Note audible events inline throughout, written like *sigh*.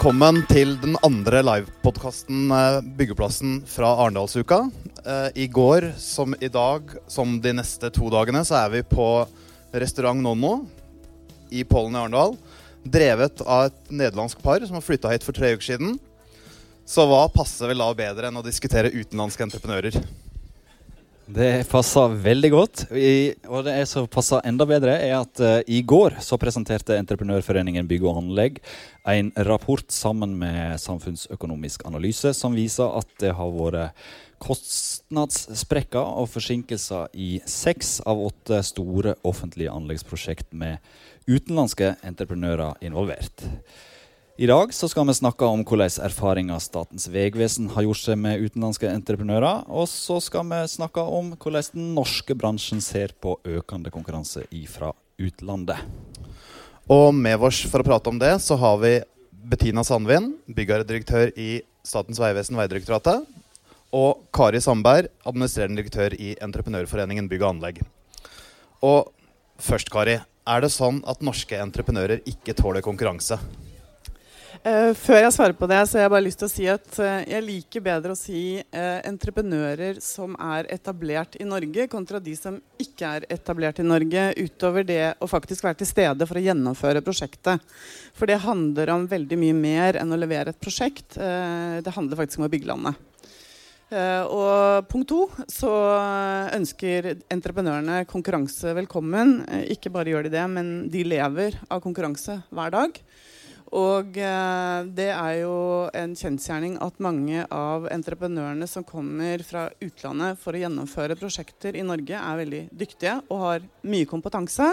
Velkommen til den andre livepodkasten eh, Byggeplassen fra Arendalsuka. Eh, I går som i dag, som de neste to dagene, så er vi på restaurant Nonno i Pollen i Arendal. Drevet av et nederlandsk par som har flytta hit for tre uker siden. Så hva passer vel da bedre enn å diskutere utenlandske entreprenører? Det passer veldig godt. I, og det som passer enda bedre, er at uh, i går så presenterte Entreprenørforeningen Bygg og Anlegg en rapport sammen med Samfunnsøkonomisk analyse som viser at det har vært kostnadssprekker og forsinkelser i seks av åtte store offentlige anleggsprosjekt med utenlandske entreprenører involvert. I dag så skal vi snakke om hvordan erfaringer Statens vegvesen har gjort seg med utenlandske entreprenører. Og så skal vi snakke om hvordan den norske bransjen ser på økende konkurranse fra utlandet. Og med oss for å prate om det, så har vi Bettina Sandvin, byggherredirektør i Statens vegvesen, Vegdirektoratet. Og Kari Sandberg, administrerende direktør i Entreprenørforeningen bygg og anlegg. Og først, Kari. Er det sånn at norske entreprenører ikke tåler konkurranse? Uh, før jeg svarer på det, så har jeg bare lyst til å si at uh, jeg liker bedre å si uh, entreprenører som er etablert i Norge, kontra de som ikke er etablert i Norge, utover det å faktisk være til stede for å gjennomføre prosjektet. For det handler om veldig mye mer enn å levere et prosjekt. det handler faktisk om å bygge landet. og punkt to så ønsker entreprenørene konkurranse velkommen. ikke bare gjør de det, men de lever av konkurranse hver dag. Og eh, det er jo en kjensgjerning at mange av entreprenørene som kommer fra utlandet for å gjennomføre prosjekter i Norge, er veldig dyktige og har mye kompetanse.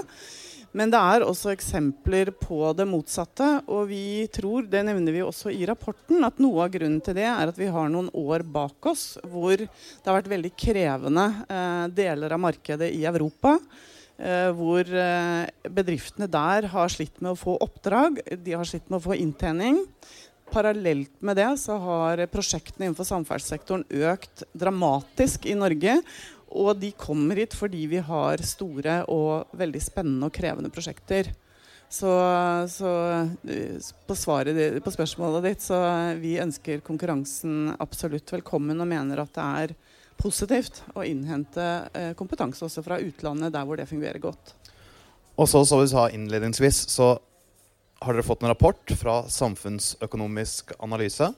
Men det er også eksempler på det motsatte. Og vi tror, det nevner vi også i rapporten, at noe av grunnen til det er at vi har noen år bak oss hvor det har vært veldig krevende eh, deler av markedet i Europa. Uh, hvor uh, bedriftene der har slitt med å få oppdrag, de har slitt med å få inntjening. Parallelt med det så har prosjektene innenfor samferdselssektoren økt dramatisk i Norge. Og de kommer hit fordi vi har store og veldig spennende og krevende prosjekter. Så, så uh, på, svaret, på spørsmålet ditt så vi ønsker konkurransen absolutt velkommen og mener at det er positivt å innhente eh, kompetanse også fra utlandet der hvor det fungerer godt. Og så, som vi sa innledningsvis, så har dere fått en rapport fra Samfunnsøkonomisk analyse.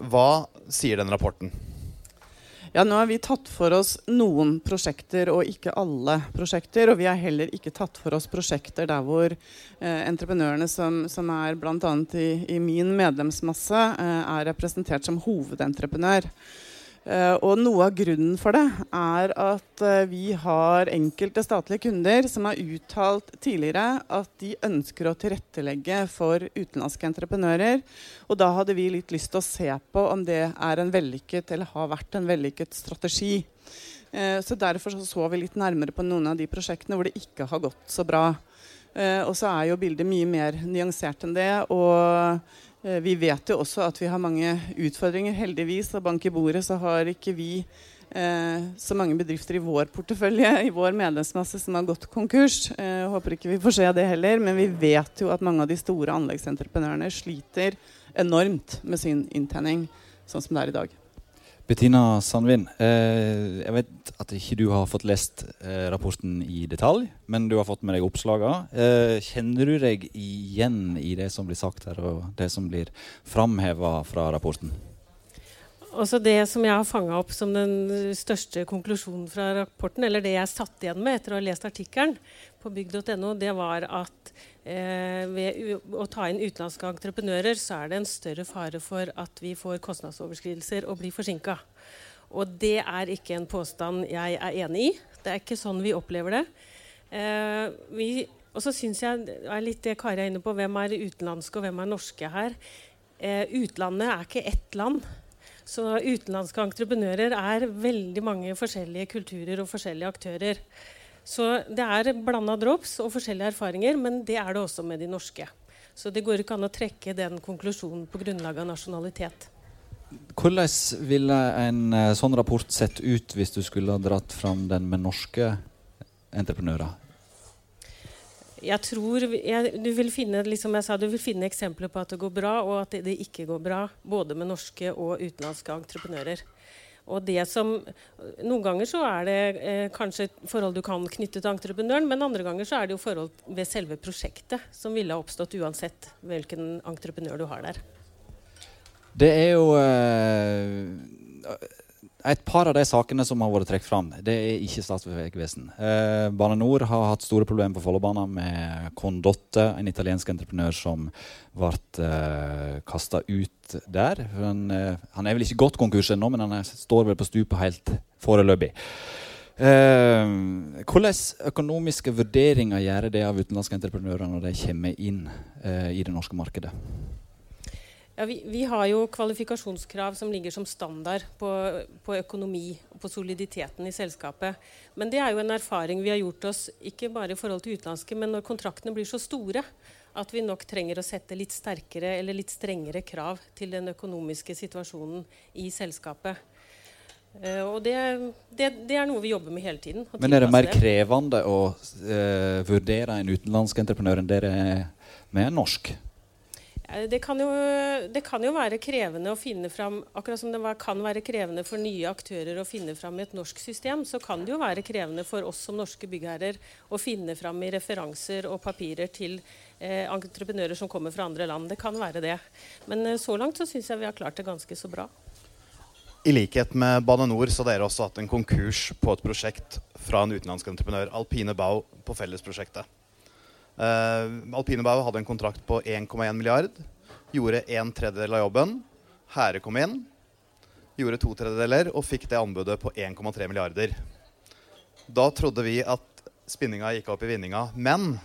Hva sier den rapporten? Ja, Nå har vi tatt for oss noen prosjekter, og ikke alle prosjekter. Og vi har heller ikke tatt for oss prosjekter der hvor eh, entreprenørene som, som er bl.a. I, i min medlemsmasse, eh, er representert som hovedentreprenør. Uh, og noe av grunnen for det er at uh, vi har enkelte statlige kunder som har uttalt tidligere at de ønsker å tilrettelegge for utenlandske entreprenører. Og da hadde vi litt lyst til å se på om det er en vellykket eller har vært en vellykket strategi. Uh, så derfor så, vi litt nærmere på noen av de prosjektene hvor det ikke har gått så bra. og så er jo bildet mye mer nyansert enn det. og Eh, vi vet jo også at vi har mange utfordringer. Heldigvis, og bank i bordet, så har ikke vi eh, så mange bedrifter i vår portefølje, *laughs* i vår medlemsmasse, som har gått konkurs. Eh, håper ikke vi får se det heller, men vi vet jo at mange av de store anleggsentreprenørene sliter enormt med sin inntjening, sånn som det er i dag. Bettina Sandvin, eh, jeg vet at ikke du har fått lest eh, rapporten i detalj, men du har fått med deg oppslagene. Eh, kjenner du deg igjen i det som blir sagt her, og det som blir framheva fra rapporten? Også det som jeg har fanga opp som den største konklusjonen fra rapporten, eller det jeg satt igjen med etter å ha lest artikkelen på bygg.no, det var at eh, ved å ta inn utenlandske entreprenører, så er det en større fare for at vi får kostnadsoverskridelser og blir forsinka. Og det er ikke en påstand jeg er enig i. Det er ikke sånn vi opplever det. Eh, vi, og så syns jeg er litt det Kari er inne på, hvem er utenlandske og hvem er norske her? Eh, utlandet er ikke ett land. Så utenlandske entreprenører er veldig mange forskjellige kulturer og forskjellige aktører. Så det er blanda drops og forskjellige erfaringer, men det er det også med de norske. Så det går ikke an å trekke den konklusjonen på grunnlag av nasjonalitet. Hvordan ville en uh, sånn rapport sett ut hvis du skulle ha dratt fram den med norske entreprenører? Jeg tror jeg, du, vil finne, liksom sa, du vil finne eksempler på at det går bra, og at det, det ikke går bra. Både med norske og utenlandske entreprenører. Og det som, Noen ganger så er det eh, kanskje forhold du kan knytte til entreprenøren, men andre ganger så er det jo forhold ved selve prosjektet som ville ha oppstått uansett hvilken entreprenør du har der. Det er jo eh, et par av de sakene som har vært trukket fram, det er ikke Statens vegvesen. Eh, Bane Nor har hatt store problemer på Follobanen med Condotte, en italiensk entreprenør som ble eh, kasta ut der. Han, eh, han, er vel ikke gått konkurs ennå, men han er, står vel på stupet helt foreløpig. Eh, hvordan økonomiske vurderinger gjør det av utenlandske entreprenører når de kommer inn eh, i det norske markedet? Ja, vi, vi, har jo kvalifikasjonskrav som ligger som standard på, på, økonomi og på soliditeten i selskapet. Men det er jo en erfaring vi har gjort oss ikke bare i forhold til utenlandske, men når kontraktene blir så store at vi nok trenger å sette litt sterkere eller litt strengere krav til den økonomiske situasjonen i selskapet. Uh, og det, det, det, er noe vi jobber med hele tiden. Men er det mer krevende å uh, vurdere en utenlandsk entreprenør enn dere er med en norsk? Eh, det kan, jo, det kan, jo, være krevende å finne fram Akkurat som det kan være krevende for nye aktører å finne fram i et norsk system, så kan det jo være krevende for oss som norske byggherrer å finne fram i referanser og papirer til eh, entreprenører som kommer fra andre land. Det kan være det. Men eh, så langt så syns jeg vi har klart det ganske så bra. I likhet med Bane Nor så har dere også hatt en konkurs på et prosjekt fra en utenlandsk entreprenør, Alpine Bau, på fellesprosjektet. Uh, Alpinebau hadde en kontrakt på 1,1 milliard. Gjorde en tredjedel av jobben. Hære kom inn. Gjorde to tredjedeler og fikk det anbudet på 1,3 milliarder. Da trodde vi at spinninga gikk opp i vinninga. Men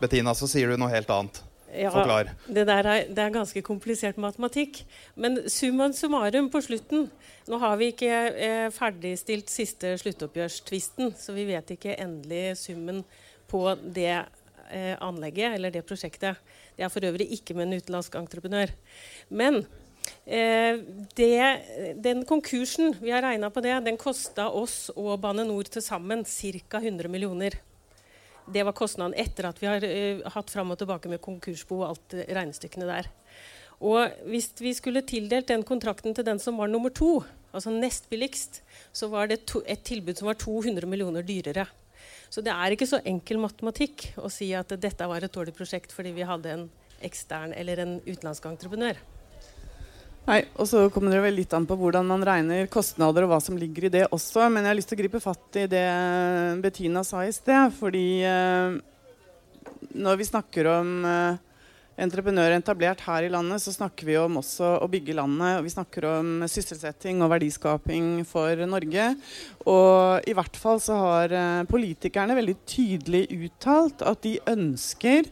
Bettina, så sier du noe helt annet. Ja, Forklar. Det, er, det er ganske komplisert matematikk. Men summa summarum på slutten Nå har vi ikke eh, ferdigstilt siste sluttoppgjørstvisten, så vi vet ikke endelig summen på det eh, anlegget eller det prosjektet. Det er for øvrig ikke med en utenlandsk entreprenør. Men eh, det, den konkursen, vi har regna på det, den kosta oss og Bane NOR til sammen ca. 100 millioner. Det var kostnaden etter at vi har uh, hatt fram og tilbake med konkursbo og alt regnestykkene der. Og hvis vi skulle tildelt den kontrakten til den som var nummer to, altså nest billigst, så var det to, et tilbud som var 200 millioner dyrere. Så det er ikke så enkel matematikk å si at dette var et dårlig prosjekt fordi vi hadde en ekstern eller en utenlandsk entreprenør. Nei, og så kommer det vel litt an på hvordan man regner kostnader og hva som ligger i det også. Men jeg har lyst til å gripe fatt i det Bettina sa i sted. Fordi eh, når vi snakker om eh, entreprenører etablert her i landet, så snakker vi om også å bygge landet. og Vi snakker om sysselsetting og verdiskaping for Norge. Og i hvert fall så har eh, politikerne veldig tydelig uttalt at de ønsker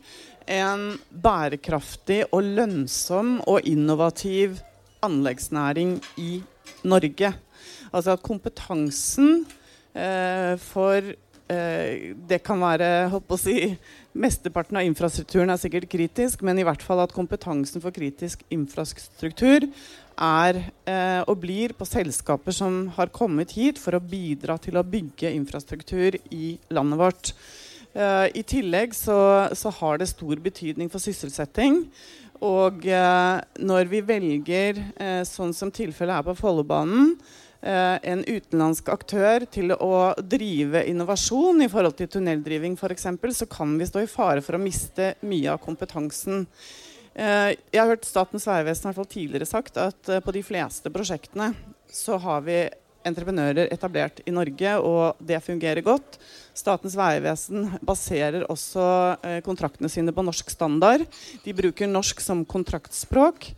en bærekraftig og lønnsom og innovativ anleggsnæring i Norge. Altså at kompetansen eh, for eh, Det kan være holdt på å si, Mesteparten av infrastrukturen er sikkert kritisk, men i hvert fall at kompetansen for kritisk infrastruktur er eh, og blir på selskaper som har kommet hit for å bidra til å bygge infrastruktur i landet vårt. Eh, I tillegg så, så, har det stor betydning for sysselsetting. Og eh, når vi velger, eh, sånn som tilfellet er på Follobanen, en utenlandsk aktør til å drive innovasjon i forhold til tunneldriving f.eks., så kan vi stå i fare for å miste mye av kompetansen. Eh, jeg har hørt Statens vegvesen tidligere sagt at eh, på de fleste prosjektene så har vi entreprenører etablert i Norge, og det fungerer godt. Statens vegvesen baserer også kontraktene sine på norsk standard. De bruker norsk som kontraktspråk.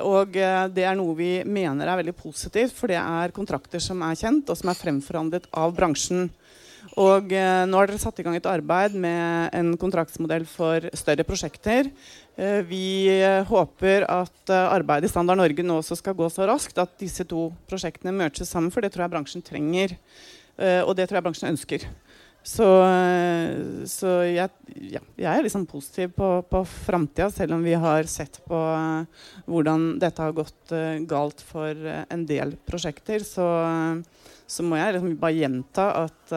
Og eh, det er noe vi mener er veldig positivt, for det er kontrakter som er kjent, og som er fremforhandlet av bransjen. Og eh, nå har dere satt i gang et arbeid med en kontraktsmodell for større prosjekter. Eh, vi håper at arbeidet i Standard Norge nå også skal gå så raskt at disse to prosjektene merges sammen, for det tror jeg bransjen trenger. Og det tror jeg bransjen ønsker. Så, så jeg, ja, jeg, er liksom positiv på, på framtida, selv om vi har sett på uh, hvordan dette har gått uh, galt for en del prosjekter. Så, så, må jeg liksom bare gjenta at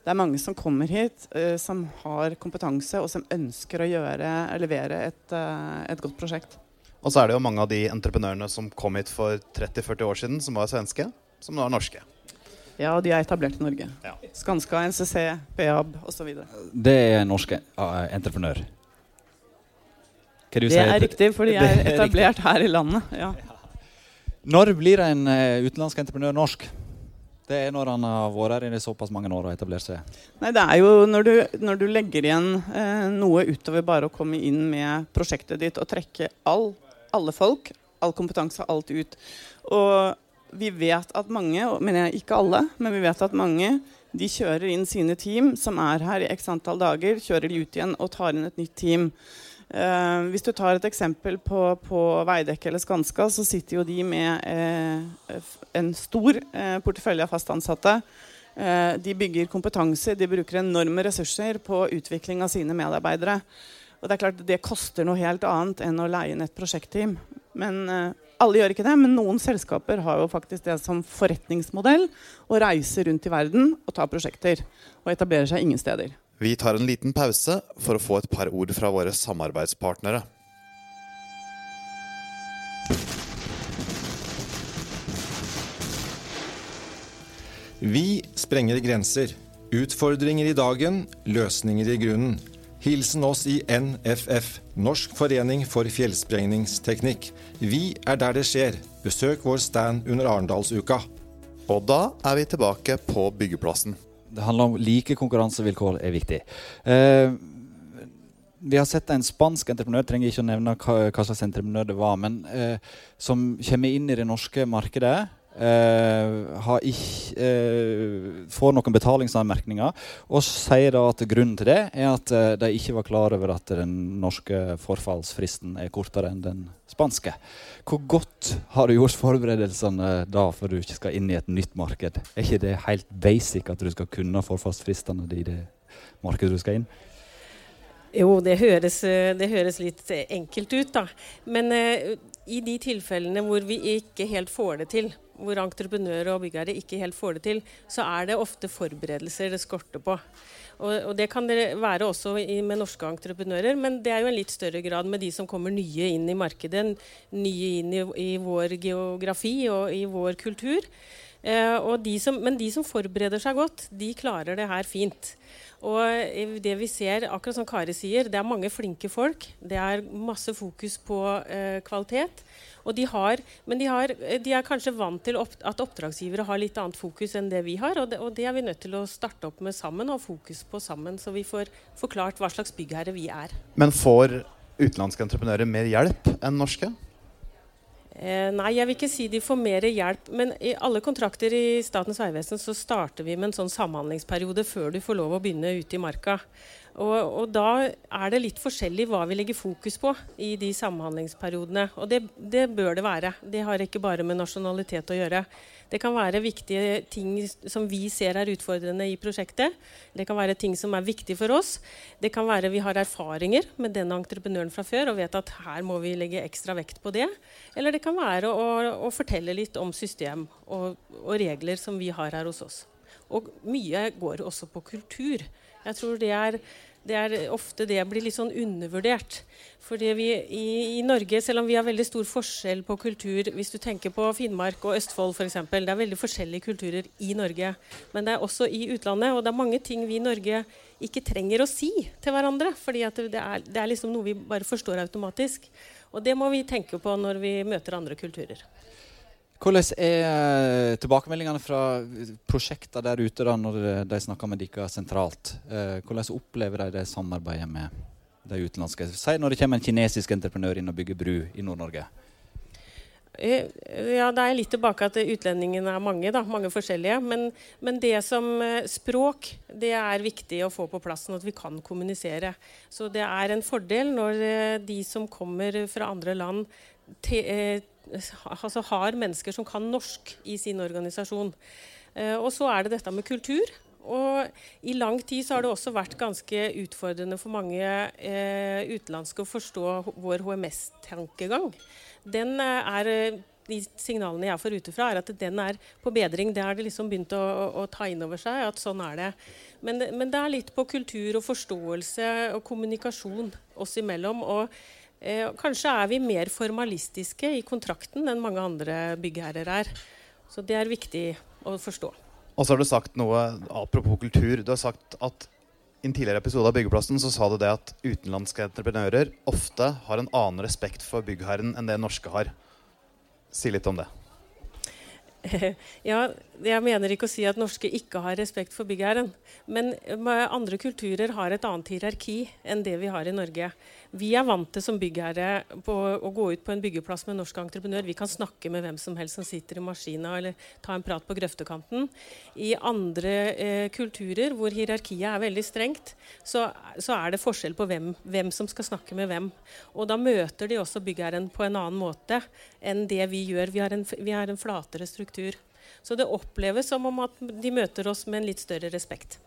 det er mange som kommer hit uh, som har kompetanse, og som ønsker å gjøre, levere et, et, godt prosjekt. Og så er det jo mange av de entreprenørene som kom hit for 30-40 år siden, som var svenske, som nå er norske. Ja, de er etablert i Norge. Ja. Skanska, NCC, Peab osv. Det er norske uh, entreprenør? det er riktig, for de er *laughs* etablert her i landet. Ja. Når blir en utenlandsk entreprenør norsk? Det er når han har vært her i såpass mange år og etablert seg? Nei, det er jo når du, når du legger igjen eh, noe utover bare å komme inn med prosjektet ditt og trekke all, alle folk, all kompetanse, alt ut. Og vi vet at mange, men ikke alle, men vi vet at mange de kjører inn sine team som er her i x antall dager, kjører de ut igjen og tar inn et nytt team. Uh, hvis du tar et eksempel på, på Veidekke eller Skanska, så sitter jo de med eh, en stor eh, portefølje av fast ansatte. de bygger kompetanse, de bruker enorme ressurser på utvikling av sine medarbeidere. Og Det er klart det koster noe helt annet enn å leie inn et prosjektteam. Men alle gjør ikke det, men noen selskaper har jo faktisk det som forretningsmodell å reise rundt i verden og ta prosjekter. Og etablere seg ingen steder. Vi tar en liten pause for å få et par ord fra våre samarbeidspartnere. Vi sprenger grenser. Utfordringer i dagen, løsninger i grunnen. Hilsen oss i NFF, Norsk forening for fjellsprengningsteknikk. Vi er der det skjer. Besøk vår stand under Arendalsuka. Og da er vi tilbake på byggeplassen. Det handler om like konkurransevilkår er viktig. Eh, vi har sett en spansk entreprenør, trenger ikke å nevne hva, hva slags entreprenør det var, men eh, som kommer inn i det norske markedet. Eh, ikke, uh, får noen betalingsanmerkninger og sier da at grunnen til det er at uh, de ikke var klar over at den norske forfallsfristen er kortere enn den spanske. Hvor godt har du gjort forberedelsene da for du ikke skal inn i et nytt marked? Er ikke det helt basic at du skal kunne forfallsfristene i det markedet du skal inn? Jo, det høres, det høres litt enkelt ut, da. Men uh, i de tilfellene hvor vi ikke helt får det til, hvor entreprenører og byggherrer ikke helt får det til, så er det ofte forberedelser det skorter på. Og, og, det kan det være også med norske entreprenører, men det er jo en litt større grad med de som kommer nye inn i markedet, nye inn i, i vår geografi og i vår kultur. Eh, de som, men de som forbereder seg godt, de klarer det her fint. Og det vi ser, akkurat som Kari sier, det er mange flinke folk. Det er masse fokus på eh, kvalitet. De har, men de, har, de, er kanskje vant til opp, at oppdragsgivere har litt annet fokus enn det vi har. Og det, og det, er vi nødt til å starte opp med sammen og fokus på sammen, så vi får forklart hva slags byggherre vi er. Men får utenlandske entreprenører mer hjelp enn norske? Eh, nei, jeg vil ikke si de får mer hjelp. Men i alle kontrakter i Statens vegvesen så starter vi med en sånn samhandlingsperiode før du får lov å begynne ute i marka. Og, og, da er det litt forskjellig hva vi legger fokus på i de samhandlingsperiodene. Og det, det bør det være. Det har ikke bare med nasjonalitet å gjøre. Det kan være viktige ting som vi ser er utfordrende i prosjektet. Det kan være ting som er viktige for oss. Det kan være vi har erfaringer med denne entreprenøren fra før og vet at her må vi legge ekstra vekt på det. Eller det kan være å, å fortelle litt om system og, og regler som vi har her hos oss. Og mye går også på kultur. Jeg tror det er, det er ofte det blir litt sånn undervurdert. Fordi vi i, i, Norge, selv om vi har veldig stor forskjell på kultur Hvis du tenker på Finnmark og Østfold f.eks. Det er veldig forskjellige kulturer i Norge. Men det er også i utlandet. Og det er mange ting vi i Norge ikke trenger å si til hverandre. fordi det er, det er liksom noe vi bare forstår automatisk. Og det må vi tenke på når vi møter andre kulturer. Hvordan er eh, tilbakemeldingene fra prosjekter der ute da, når de snakker med dere sentralt? Eh, hvordan opplever de det samarbeidet med de utenlandske? Si når det kommer en kinesisk entreprenør inn og bygger bru i Nord-Norge. Eh, ja, det er litt tilbake at utlendingene er mange, da, mange forskjellige. Men, men, det som språk det er viktig å få på plass, sånn at vi kan kommunisere. Så det er en fordel når de som kommer fra andre land, te, altså har mennesker som kan norsk i sin organisasjon. Eh, og så er det dette med kultur. Og i lang tid så har det også vært ganske utfordrende for mange eh, utenlandske å forstå vår HMS-tankegang. Den eh, er de signalene jeg får utenfra, er at den er på bedring. Det har de liksom begynt å, å, å, ta inn over seg. at sånn er det. Men, men, det er litt på kultur og forståelse og kommunikasjon oss imellom. og eh, Kanskje er vi mer formalistiske i kontrakten enn mange andre byggherrer er. Så det er viktig å forstå. Og så har du sagt noe apropos kultur. Du har sagt at i en tidligere episode av Byggeplassen så sa du det at utenlandske entreprenører ofte har en annen respekt for byggherren enn det norske har. Si litt om det. *laughs* Ja, jeg mener ikke å si at norske ikke har respekt for byggherren. Men andre kulturer har et annet hierarki enn det vi har i Norge. Vi er vant til som byggherre på å gå ut på en byggeplass med en norsk entreprenør. Vi kan snakke med hvem som helst som sitter i maskina, eller ta en prat på grøftekanten. I andre eh, kulturer hvor hierarkiet er veldig strengt, så, så er det forskjell på hvem, hvem, som skal snakke med hvem. Og da møter de også byggherren på en annen måte enn det vi gjør. Vi har en, vi har en flatere struktur. Så det oppleves som om at de møter oss med en litt større respekt.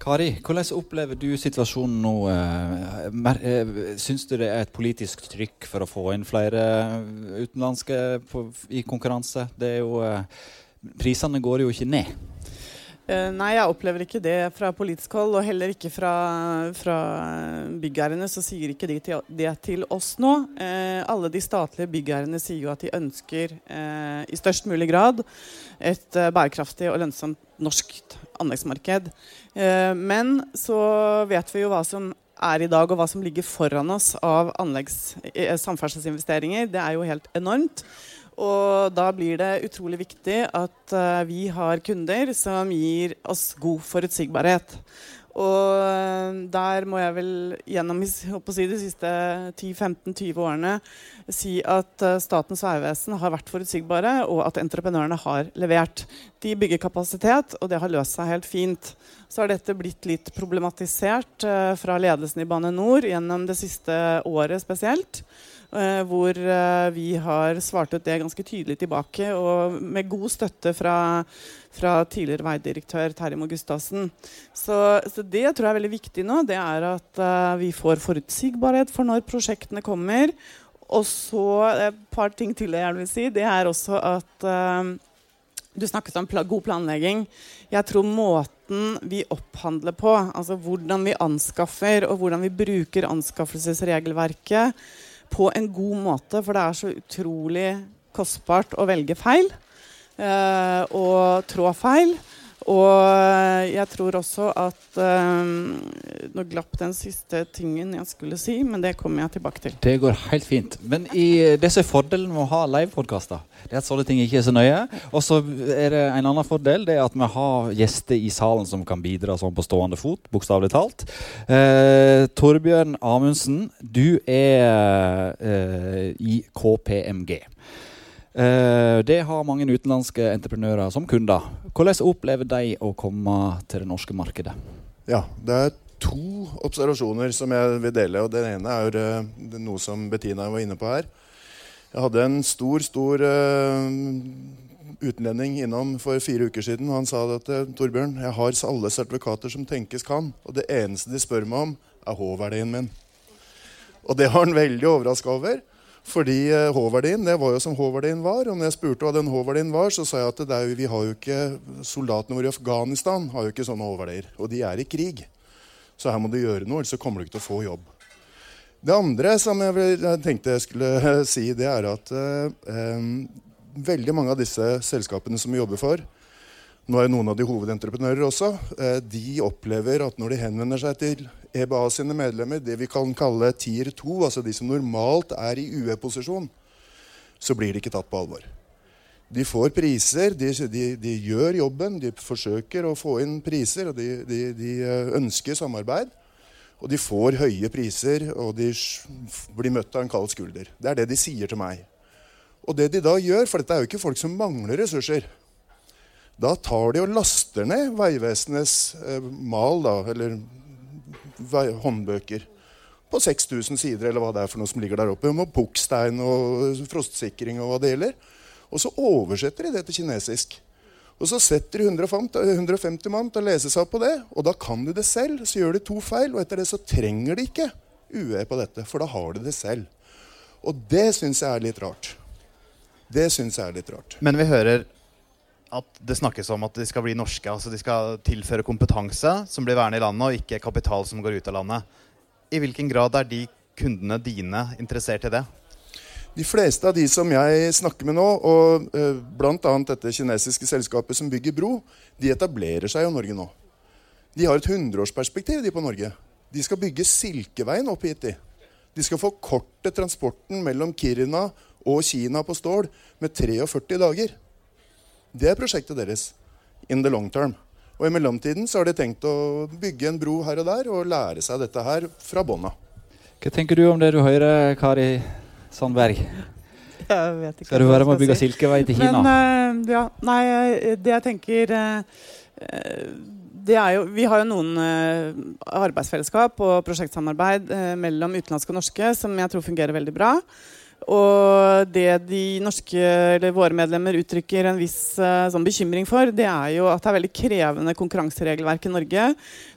Kari, hvordan opplever du situasjonen nå? Eh, eh, syns du det er et politisk trykk for å få inn flere utenlandske på, i konkurranse? Det er jo, eh, prisene går jo ikke ned. Nei, jeg opplever ikke det fra politisk hold, og heller ikke fra, fra byggherrene. Så sier ikke de til, det til oss nå. Eh, alle de statlige byggherrene sier jo at de ønsker eh, i størst mulig grad et eh, bærekraftig og lønnsomt norsk anleggsmarked. Eh, men så vet vi jo hva som er i dag, og hva som ligger foran oss av anleggs, eh, samferdselsinvesteringer. Det er jo helt enormt. Og da blir det utrolig viktig at vi har kunder som gir oss god forutsigbarhet. Og eh, der må jeg vel gjennom si, de siste 10-15-20 årene si at uh, Statens vegvesen har vært forutsigbare, og at entreprenørene har levert. De bygger kapasitet, og det har løst seg helt fint. Så har dette blitt litt problematisert fra ledelsen i Bane NOR gjennom det siste året spesielt. Uh, hvor uh, vi har svart ut det ganske tydelig tilbake, og med god støtte fra, fra tidligere veidirektør Terje Mo Gustavsen. Så, så, det tror jeg er veldig viktig nå. Det er at uh, vi får forutsigbarhet for når prosjektene kommer. Og så et par ting til jeg gjerne vil si. Det er også at du snakket om pla god planlegging. Jeg tror måten vi opphandler på, altså hvordan vi anskaffer og hvordan vi bruker anskaffelsesregelverket, på en god måte, for det er så utrolig kostbart å velge feil eh, og trå feil. Og jeg tror også at um, Nå glapp den siste tingen jeg skulle si, men det kommer jeg tilbake til. Det går helt fint. Men i, det som fordelen med å ha livepodkaster, det er at sånne ting ikke er så nøye. Og så er det en annen fordel, det er at vi har gjester i salen som kan bidra sånn på stående fot, bokstavelig talt. Eh, Torbjørn Amundsen, du er eh, i KPMG. Uh, det har mange utenlandske entreprenører som kunder. Hvordan opplever de å komme til det norske markedet? Ja, Det er to observasjoner som jeg vil dele. og Den ene er uh, noe som Bettina var inne på her. Jeg hadde en stor, stor uh, utlending innom for fire uker siden. og Han sa at Torbjørn, jeg har alle sertifikater som tenkes kan. Og det eneste de spør meg om, er H-verdien min. Og det var han veldig overraska over. Fordi eh, H-verdien det var jo som H-verdien var. Og når jeg spurte hva den H-verdien var, så sa jeg at er, vi har jo ikke, soldatene våre i Afghanistan har jo ikke sånne H-verdier. Og de er i krig. Så her må du gjøre noe, ellers så kommer du ikke til å få jobb. Det andre som jeg tenkte jeg skulle *laughs* si, det er at eh, veldig mange av disse selskapene som vi jobber for, nå er jo noen av de hovedentreprenører også, eh, de opplever at når de henvender seg til EBA sine medlemmer, det vi kan kalle tier 2, altså de som normalt er i UE-posisjon, så blir de ikke tatt på alvor. De får priser, de, de, de, gjør jobben, de forsøker å få inn priser, og de, de, eh, ønsker samarbeid. Og de får høye priser, og de blir møtt av en kald skulder. Det er det de sier til meg. Og det de da gjør, for dette er jo ikke folk som mangler ressurser Da tar de og laster ned Vegvesenets eh, mal, da, eller håndbøker på 6000 sider, eller hva det er for noe som ligger der oppe, med pukkstein og frostsikring og hva det gjelder. Og så oversetter de det til kinesisk. Og så setter de 150 mann til å lese seg opp på det, og da kan de det selv. Så gjør de to feil, og etter det så trenger de ikke UE på dette, for da har de det selv. Og det syns jeg er litt rart. Det syns jeg er litt rart. Men vi hører at det snakkes om at de skal bli norske. altså De skal tilføre kompetanse som blir værende i landet, og ikke kapital som går ut av landet. I hvilken grad er de kundene dine interessert i det? De fleste av de som jeg snakker med nå, og uh, bl.a. dette kinesiske selskapet som bygger bro, de etablerer seg i Norge nå. De har et hundreårsperspektiv de på Norge. De skal bygge Silkeveien opp hit. De De skal forkorte transporten mellom Kiruna og Kina på stål med 43 dager. Det er prosjektet deres in the long term. Og i mellomtiden så har de tenkt å bygge en bro her og der og lære seg dette her fra bånn av. Hva tenker du om det du hører, Kari Sandberg? Jeg vet ikke Skal du være med å bygge si. Silkevei til Kina? Men uh, ja, nei, eh, det jeg tenker det er jo, Vi har jo noen arbeidsfellesskap og prosjektsamarbeid mellom utenlandske og norske som jeg tror fungerer veldig bra. Og det de norske, eller våre medlemmer uttrykker en viss uh, sånn bekymring for, det er jo at det er veldig krevende konkurranseregelverk i Norge.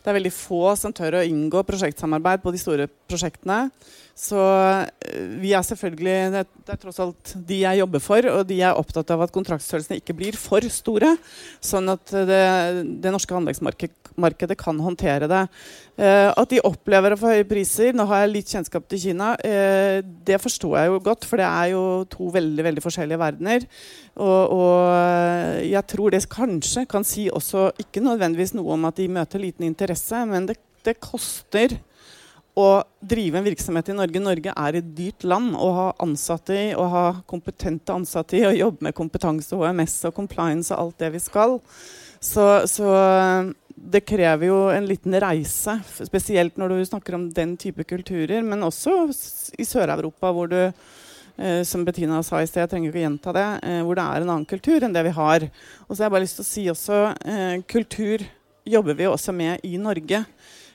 Det er veldig få som tør å inngå prosjektsamarbeid på de store prosjektene. Så uh, vi er selvfølgelig det, det er tross alt de jeg jobber for, og de er opptatt av at kontraktstørrelsene ikke blir for store, sånn at det, det norske anleggsmarkedet kan håndtere det. Eh, at de opplever å få høye priser Nå har jeg litt kjennskap til Kina. Eh, det forstår jeg jo godt, for det er jo to veldig veldig forskjellige verdener. Og, og jeg tror det kanskje kan si også ikke nødvendigvis noe om at de møter liten interesse, men det, det koster å drive en virksomhet i Norge. Norge er et dyrt land å ha ansatte i, å ha kompetente ansatte i, og jobbe med kompetanse, HMS og compliance og alt det vi skal. Så, så det krever jo en liten reise, spesielt når du snakker om den type kulturer, men også i Sør-Europa, hvor du eh, som Bettina sa i sted, jeg trenger ikke å gjenta det, eh, hvor det er en annen kultur enn det vi har. Og så har jeg bare lyst til å si også eh, kultur jobber vi også med i Norge.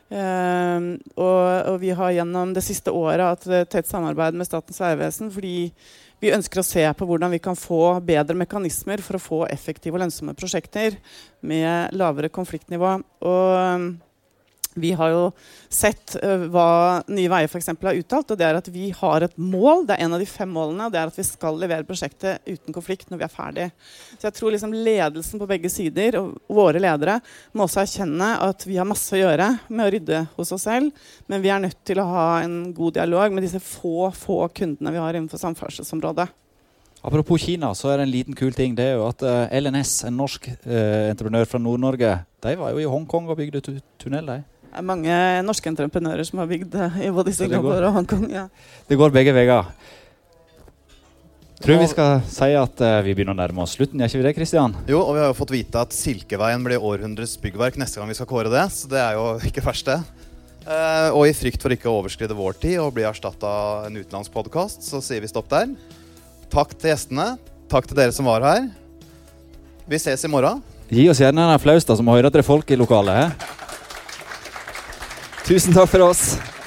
Eh, og, og, vi har gjennom det siste året hatt tett samarbeid med Statens vegvesen fordi vi ønsker å se på hvordan vi kan få bedre mekanismer for å få effektive og lønnsomme prosjekter med lavere konfliktnivå. Og vi har jo sett hva Nye Veier eksempel, har uttalt. og det er at Vi har et mål, det er en av de fem målene, og det er at vi skal levere prosjektet uten konflikt når vi er ferdig. Så jeg tror liksom ledelsen på begge sider og våre ledere må også erkjenne at vi har masse å gjøre med å rydde hos oss selv, men vi er nødt til å ha en god dialog med disse få, få kundene vi har innenfor samferdselsområdet. Apropos Kina, så er det en liten kul ting. Det er jo at LNS, en norsk eh, entreprenør fra Nord-Norge, de var jo i Hongkong og bygde tu tunnel. de. Det er mange norske entreprenører som har bygd i både Singapore og Hongkong. Ja. Det går begge veier. Tror vi skal si at uh, vi begynner å nærme oss slutten, gjør ikke vi det, Kristian? Jo, og vi har jo fått vite at Silkeveien blir århundrets byggverk neste gang vi skal kåre det, så det er jo ikke verst, det. Uh, og i frykt for ikke å overskride vår tid og bli erstatta av en utenlandsk podkast, så sier vi stopp der. Takk til gjestene. Takk til dere som var her. Vi ses i morgen. Gi oss gjerne en applaus, da, så må høre at det er folk i lokalet. Tusen takk for oss.